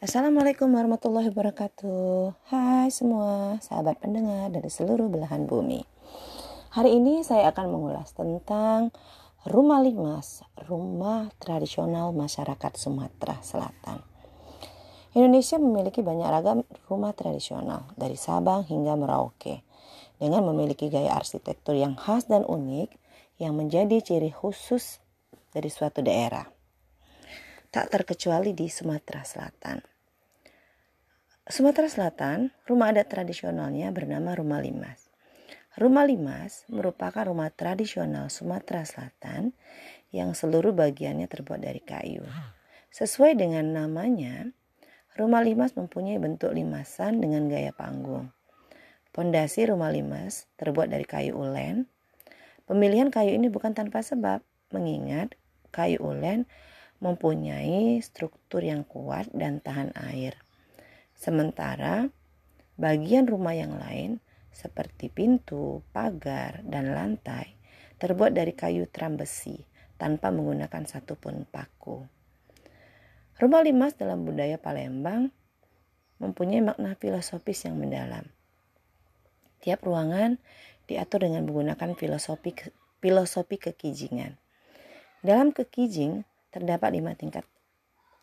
Assalamualaikum warahmatullahi wabarakatuh. Hai semua sahabat pendengar dari seluruh belahan bumi. Hari ini saya akan mengulas tentang Rumah Limas, rumah tradisional masyarakat Sumatera Selatan. Indonesia memiliki banyak ragam rumah tradisional dari Sabang hingga Merauke dengan memiliki gaya arsitektur yang khas dan unik yang menjadi ciri khusus dari suatu daerah tak terkecuali di Sumatera Selatan. Sumatera Selatan, rumah adat tradisionalnya bernama Rumah Limas. Rumah Limas merupakan rumah tradisional Sumatera Selatan yang seluruh bagiannya terbuat dari kayu. Sesuai dengan namanya, Rumah Limas mempunyai bentuk limasan dengan gaya panggung. Pondasi Rumah Limas terbuat dari kayu ulen. Pemilihan kayu ini bukan tanpa sebab, mengingat kayu ulen mempunyai struktur yang kuat dan tahan air. Sementara bagian rumah yang lain seperti pintu, pagar, dan lantai terbuat dari kayu tram besi tanpa menggunakan satupun paku. Rumah limas dalam budaya Palembang mempunyai makna filosofis yang mendalam. Tiap ruangan diatur dengan menggunakan filosofi filosofi kekijingan. Dalam kekijing terdapat lima tingkat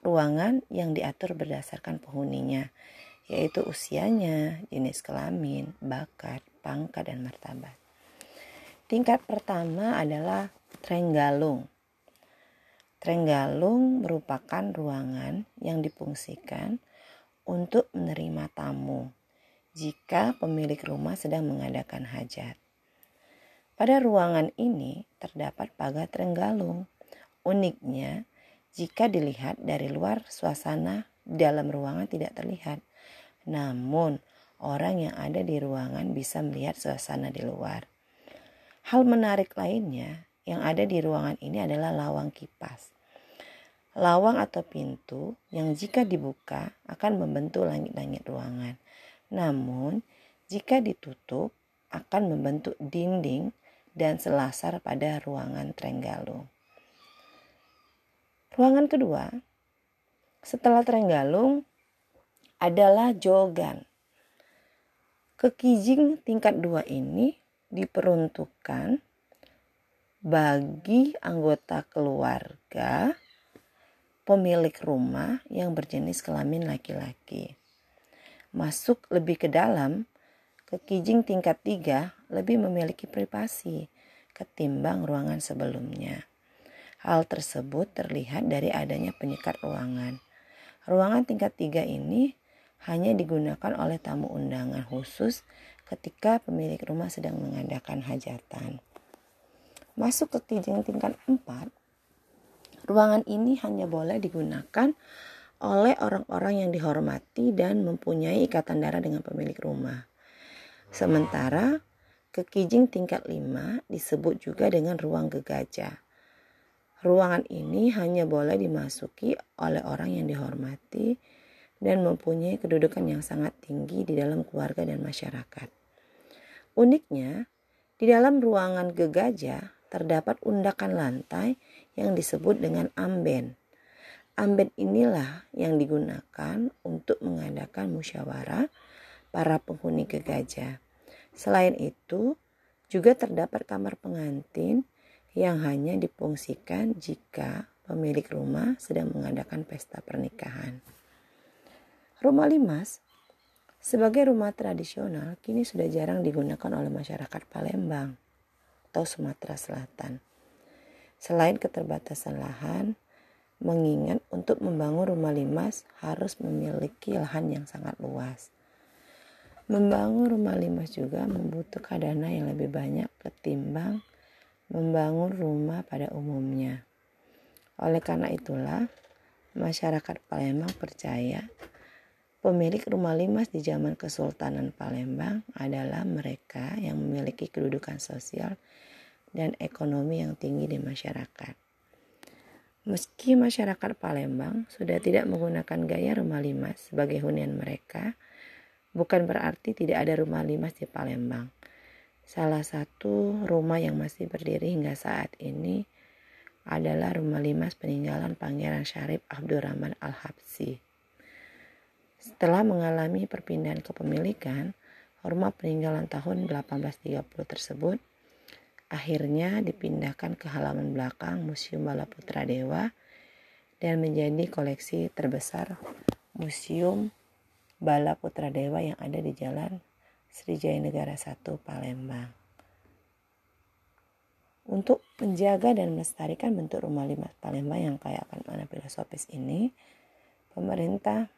ruangan yang diatur berdasarkan penghuninya, yaitu usianya, jenis kelamin, bakat, pangkat, dan martabat. Tingkat pertama adalah Trenggalung. Trenggalung merupakan ruangan yang difungsikan untuk menerima tamu jika pemilik rumah sedang mengadakan hajat. Pada ruangan ini terdapat pagar Trenggalung Uniknya, jika dilihat dari luar suasana dalam ruangan tidak terlihat. Namun, orang yang ada di ruangan bisa melihat suasana di luar. Hal menarik lainnya yang ada di ruangan ini adalah lawang kipas. Lawang atau pintu yang jika dibuka akan membentuk langit-langit ruangan. Namun, jika ditutup akan membentuk dinding dan selasar pada ruangan Trenggalung. Ruangan kedua setelah Trenggalung adalah Jogan. Kekijing tingkat dua ini diperuntukkan bagi anggota keluarga pemilik rumah yang berjenis kelamin laki-laki. Masuk lebih ke dalam, kekijing tingkat tiga lebih memiliki privasi ketimbang ruangan sebelumnya. Hal tersebut terlihat dari adanya penyekat ruangan. Ruangan tingkat tiga ini hanya digunakan oleh tamu undangan khusus ketika pemilik rumah sedang mengadakan hajatan. Masuk ke kijing tingkat empat, ruangan ini hanya boleh digunakan oleh orang-orang yang dihormati dan mempunyai ikatan darah dengan pemilik rumah. Sementara kekijing tingkat lima disebut juga dengan ruang gegajah. Ruangan ini hanya boleh dimasuki oleh orang yang dihormati dan mempunyai kedudukan yang sangat tinggi di dalam keluarga dan masyarakat. Uniknya, di dalam ruangan gegaja terdapat undakan lantai yang disebut dengan amben. Amben inilah yang digunakan untuk mengadakan musyawarah para penghuni gegaja. Selain itu, juga terdapat kamar pengantin yang hanya difungsikan jika pemilik rumah sedang mengadakan pesta pernikahan. Rumah limas sebagai rumah tradisional kini sudah jarang digunakan oleh masyarakat Palembang atau Sumatera Selatan. Selain keterbatasan lahan, mengingat untuk membangun rumah limas harus memiliki lahan yang sangat luas. Membangun rumah limas juga membutuhkan dana yang lebih banyak ketimbang membangun rumah pada umumnya. Oleh karena itulah, masyarakat Palembang percaya pemilik rumah limas di zaman Kesultanan Palembang adalah mereka yang memiliki kedudukan sosial dan ekonomi yang tinggi di masyarakat. Meski masyarakat Palembang sudah tidak menggunakan gaya rumah limas sebagai hunian mereka, bukan berarti tidak ada rumah limas di Palembang. Salah satu rumah yang masih berdiri hingga saat ini adalah rumah limas peninggalan Pangeran Syarif Abdurrahman Al-Habsi. Setelah mengalami perpindahan kepemilikan, rumah peninggalan tahun 1830 tersebut akhirnya dipindahkan ke halaman belakang Museum Bala Putra Dewa dan menjadi koleksi terbesar Museum Bala Putra Dewa yang ada di Jalan Srijaya Negara 1 Palembang. Untuk menjaga dan melestarikan bentuk rumah limas Palembang yang kaya akan mana filosofis ini, pemerintah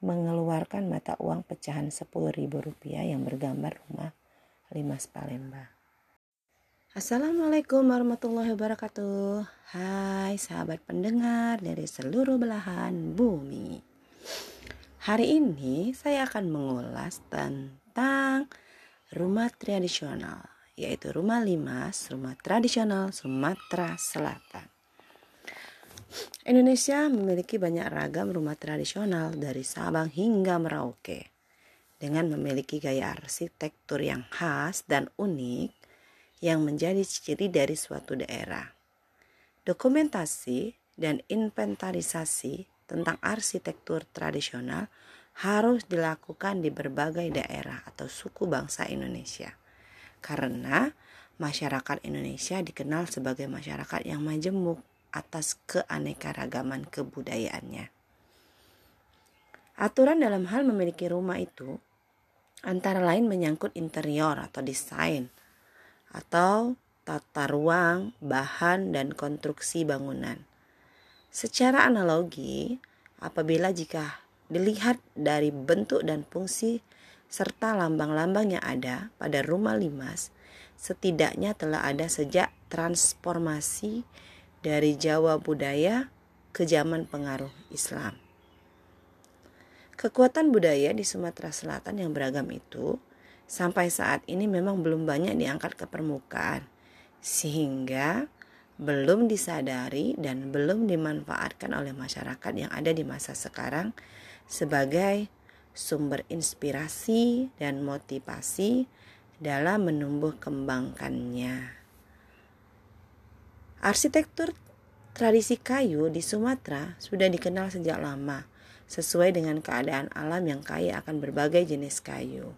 mengeluarkan mata uang pecahan Rp10.000 yang bergambar rumah limas Palembang. Assalamualaikum warahmatullahi wabarakatuh. Hai sahabat pendengar dari seluruh belahan bumi. Hari ini saya akan mengulas tentang rumah tradisional yaitu rumah limas, rumah tradisional Sumatera Selatan. Indonesia memiliki banyak ragam rumah tradisional dari Sabang hingga Merauke. Dengan memiliki gaya arsitektur yang khas dan unik yang menjadi ciri dari suatu daerah. Dokumentasi dan inventarisasi tentang arsitektur tradisional harus dilakukan di berbagai daerah atau suku bangsa Indonesia karena masyarakat Indonesia dikenal sebagai masyarakat yang majemuk atas keanekaragaman kebudayaannya. Aturan dalam hal memiliki rumah itu antara lain menyangkut interior atau desain atau tata ruang, bahan, dan konstruksi bangunan. Secara analogi, apabila jika dilihat dari bentuk dan fungsi serta lambang-lambang yang ada pada rumah limas setidaknya telah ada sejak transformasi dari Jawa budaya ke zaman pengaruh Islam. Kekuatan budaya di Sumatera Selatan yang beragam itu sampai saat ini memang belum banyak diangkat ke permukaan sehingga belum disadari dan belum dimanfaatkan oleh masyarakat yang ada di masa sekarang sebagai sumber inspirasi dan motivasi dalam menumbuh kembangkannya. Arsitektur tradisi kayu di Sumatera sudah dikenal sejak lama, sesuai dengan keadaan alam yang kaya akan berbagai jenis kayu.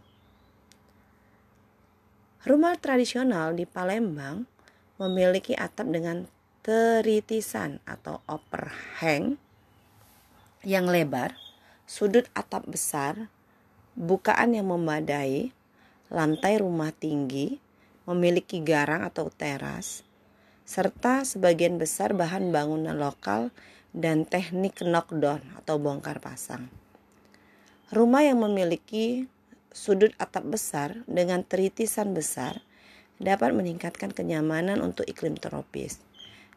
Rumah tradisional di Palembang memiliki atap dengan teritisan atau overhang yang lebar sudut atap besar, bukaan yang memadai, lantai rumah tinggi, memiliki garang atau teras, serta sebagian besar bahan bangunan lokal dan teknik knockdown atau bongkar pasang. Rumah yang memiliki sudut atap besar dengan teritisan besar dapat meningkatkan kenyamanan untuk iklim tropis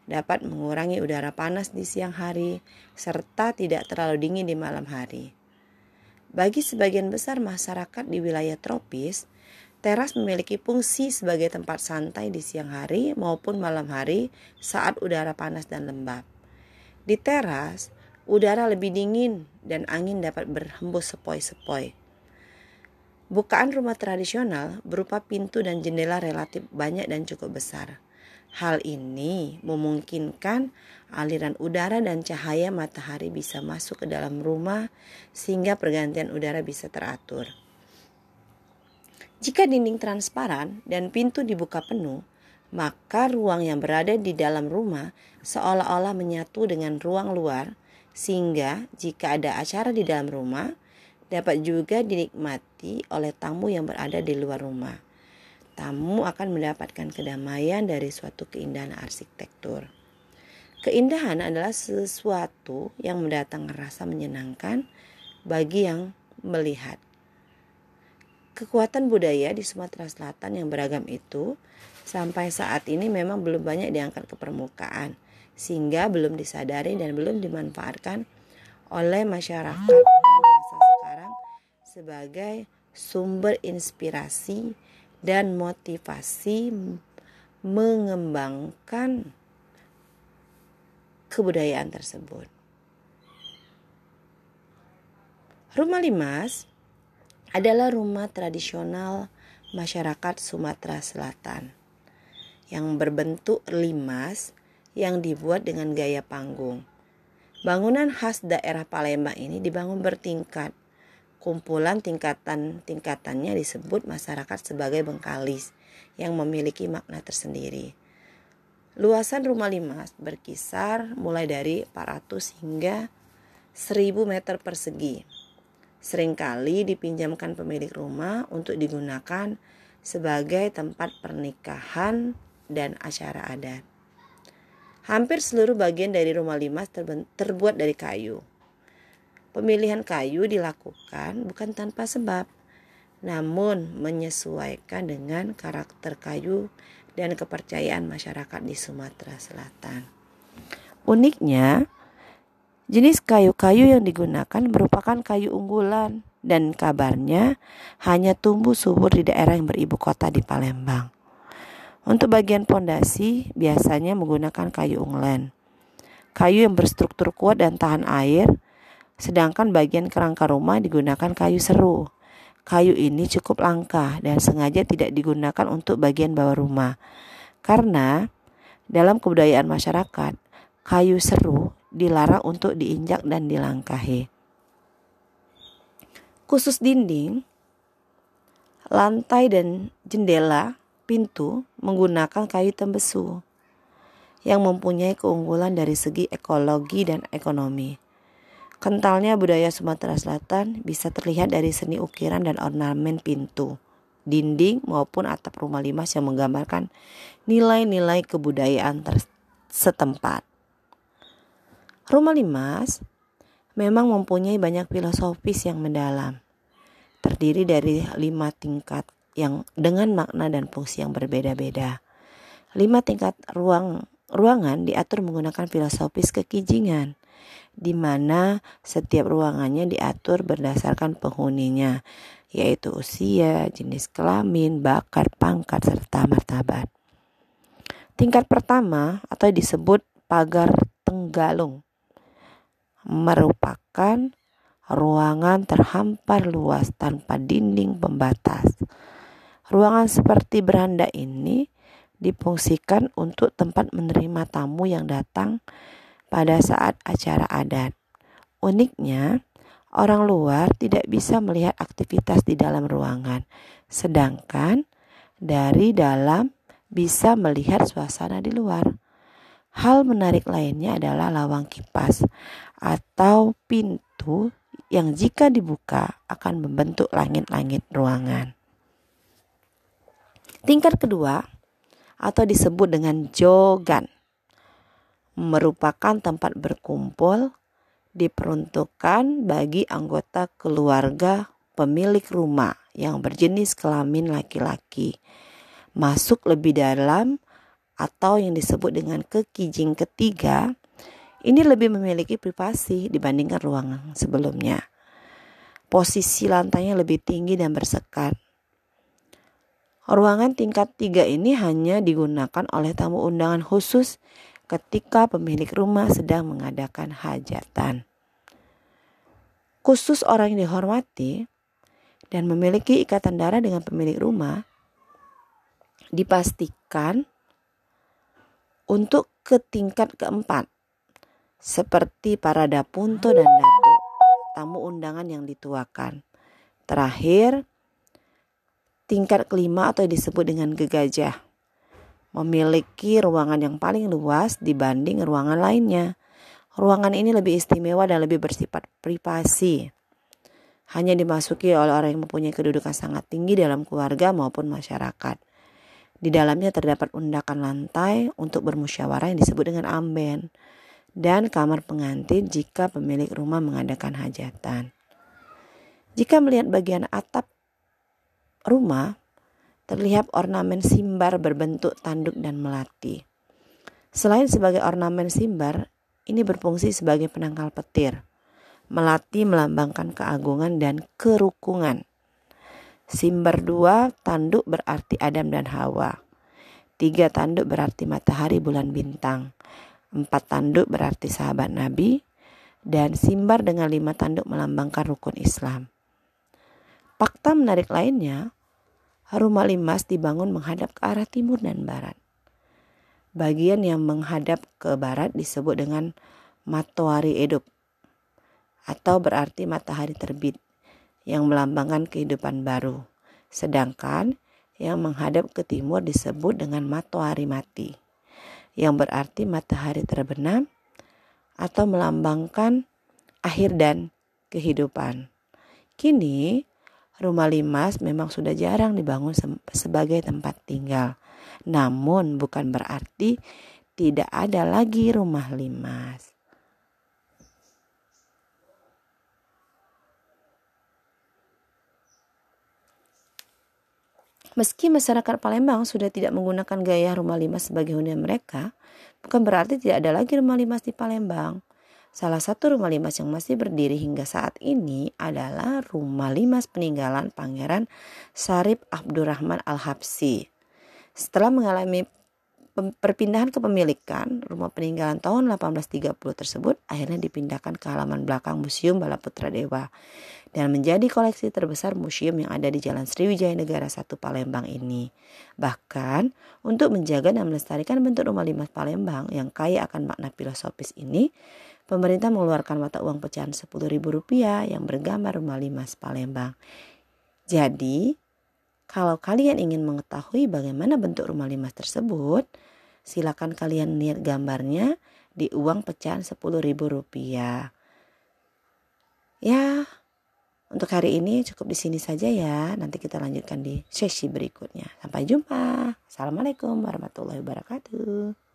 dapat mengurangi udara panas di siang hari, serta tidak terlalu dingin di malam hari. Bagi sebagian besar masyarakat di wilayah tropis, teras memiliki fungsi sebagai tempat santai di siang hari maupun malam hari saat udara panas dan lembab. Di teras, udara lebih dingin dan angin dapat berhembus sepoi-sepoi. Bukaan rumah tradisional berupa pintu dan jendela relatif banyak dan cukup besar. Hal ini memungkinkan aliran udara dan cahaya matahari bisa masuk ke dalam rumah sehingga pergantian udara bisa teratur. Jika dinding transparan dan pintu dibuka penuh, maka ruang yang berada di dalam rumah seolah-olah menyatu dengan ruang luar sehingga jika ada acara di dalam rumah dapat juga dinikmati oleh tamu yang berada di luar rumah tamu akan mendapatkan kedamaian dari suatu keindahan arsitektur. Keindahan adalah sesuatu yang mendatangkan rasa menyenangkan bagi yang melihat. Kekuatan budaya di Sumatera Selatan yang beragam itu sampai saat ini memang belum banyak diangkat ke permukaan, sehingga belum disadari dan belum dimanfaatkan oleh masyarakat di masa sekarang sebagai sumber inspirasi dan motivasi mengembangkan kebudayaan tersebut. Rumah limas adalah rumah tradisional masyarakat Sumatera Selatan yang berbentuk limas yang dibuat dengan gaya panggung. Bangunan khas daerah Palembang ini dibangun bertingkat Kumpulan tingkatan-tingkatannya disebut masyarakat sebagai bengkalis yang memiliki makna tersendiri. Luasan rumah limas berkisar mulai dari 400 hingga 1000 meter persegi. Seringkali dipinjamkan pemilik rumah untuk digunakan sebagai tempat pernikahan dan acara adat. Hampir seluruh bagian dari rumah limas terbuat dari kayu. Pemilihan kayu dilakukan bukan tanpa sebab, namun menyesuaikan dengan karakter kayu dan kepercayaan masyarakat di Sumatera Selatan. Uniknya, jenis kayu-kayu yang digunakan merupakan kayu unggulan dan kabarnya hanya tumbuh subur di daerah yang beribu kota di Palembang. Untuk bagian pondasi biasanya menggunakan kayu unglen. Kayu yang berstruktur kuat dan tahan air, sedangkan bagian kerangka rumah digunakan kayu seru. Kayu ini cukup langka dan sengaja tidak digunakan untuk bagian bawah rumah. Karena dalam kebudayaan masyarakat, kayu seru dilarang untuk diinjak dan dilangkahi. Khusus dinding, lantai dan jendela, pintu menggunakan kayu tembesu yang mempunyai keunggulan dari segi ekologi dan ekonomi. Kentalnya budaya Sumatera Selatan bisa terlihat dari seni ukiran dan ornamen pintu, dinding maupun atap rumah limas yang menggambarkan nilai-nilai kebudayaan setempat. Rumah limas memang mempunyai banyak filosofis yang mendalam. Terdiri dari lima tingkat yang dengan makna dan fungsi yang berbeda-beda. Lima tingkat ruang ruangan diatur menggunakan filosofis kekijingan di mana setiap ruangannya diatur berdasarkan penghuninya, yaitu usia, jenis kelamin, bakat, pangkat, serta martabat. Tingkat pertama atau disebut pagar tenggalung merupakan ruangan terhampar luas tanpa dinding pembatas. Ruangan seperti beranda ini difungsikan untuk tempat menerima tamu yang datang pada saat acara adat. Uniknya, orang luar tidak bisa melihat aktivitas di dalam ruangan, sedangkan dari dalam bisa melihat suasana di luar. Hal menarik lainnya adalah lawang kipas atau pintu yang jika dibuka akan membentuk langit-langit ruangan. Tingkat kedua atau disebut dengan jogan merupakan tempat berkumpul diperuntukkan bagi anggota keluarga pemilik rumah yang berjenis kelamin laki-laki. Masuk lebih dalam atau yang disebut dengan kekijing ketiga, ini lebih memiliki privasi dibandingkan ruangan sebelumnya. Posisi lantainya lebih tinggi dan bersekat. Ruangan tingkat tiga ini hanya digunakan oleh tamu undangan khusus ketika pemilik rumah sedang mengadakan hajatan. Khusus orang yang dihormati dan memiliki ikatan darah dengan pemilik rumah dipastikan untuk ke tingkat keempat seperti para dapunto dan datu, tamu undangan yang dituakan. Terakhir, tingkat kelima atau disebut dengan gegajah memiliki ruangan yang paling luas dibanding ruangan lainnya. Ruangan ini lebih istimewa dan lebih bersifat privasi. Hanya dimasuki oleh orang yang mempunyai kedudukan sangat tinggi dalam keluarga maupun masyarakat. Di dalamnya terdapat undakan lantai untuk bermusyawarah yang disebut dengan amben dan kamar pengantin jika pemilik rumah mengadakan hajatan. Jika melihat bagian atap rumah, terlihat ornamen simbar berbentuk tanduk dan melati. Selain sebagai ornamen simbar, ini berfungsi sebagai penangkal petir. Melati melambangkan keagungan dan kerukungan. Simbar dua tanduk berarti Adam dan Hawa. Tiga tanduk berarti matahari bulan bintang. Empat tanduk berarti sahabat Nabi. Dan simbar dengan lima tanduk melambangkan rukun Islam. Fakta menarik lainnya, Rumah limas dibangun menghadap ke arah timur dan barat. Bagian yang menghadap ke barat disebut dengan Matoari Edob atau berarti matahari terbit yang melambangkan kehidupan baru. Sedangkan yang menghadap ke timur disebut dengan matahari mati, yang berarti matahari terbenam atau melambangkan akhir dan kehidupan. Kini, rumah limas memang sudah jarang dibangun sebagai tempat tinggal. Namun bukan berarti tidak ada lagi rumah limas. Meski masyarakat Palembang sudah tidak menggunakan gaya rumah limas sebagai hunian mereka, bukan berarti tidak ada lagi rumah limas di Palembang. Salah satu rumah limas yang masih berdiri hingga saat ini adalah rumah limas peninggalan Pangeran Sarip Abdurrahman Al-Habsi. Setelah mengalami perpindahan kepemilikan, rumah peninggalan tahun 1830 tersebut akhirnya dipindahkan ke halaman belakang Museum Balaputra Dewa dan menjadi koleksi terbesar museum yang ada di Jalan Sriwijaya Negara 1 Palembang ini. Bahkan, untuk menjaga dan melestarikan bentuk rumah limas Palembang yang kaya akan makna filosofis ini, pemerintah mengeluarkan mata uang pecahan Rp10.000 yang bergambar rumah limas Palembang. Jadi, kalau kalian ingin mengetahui bagaimana bentuk rumah limas tersebut, silakan kalian lihat gambarnya di uang pecahan Rp10.000. Ya, untuk hari ini cukup di sini saja ya. Nanti kita lanjutkan di sesi berikutnya. Sampai jumpa. Assalamualaikum warahmatullahi wabarakatuh.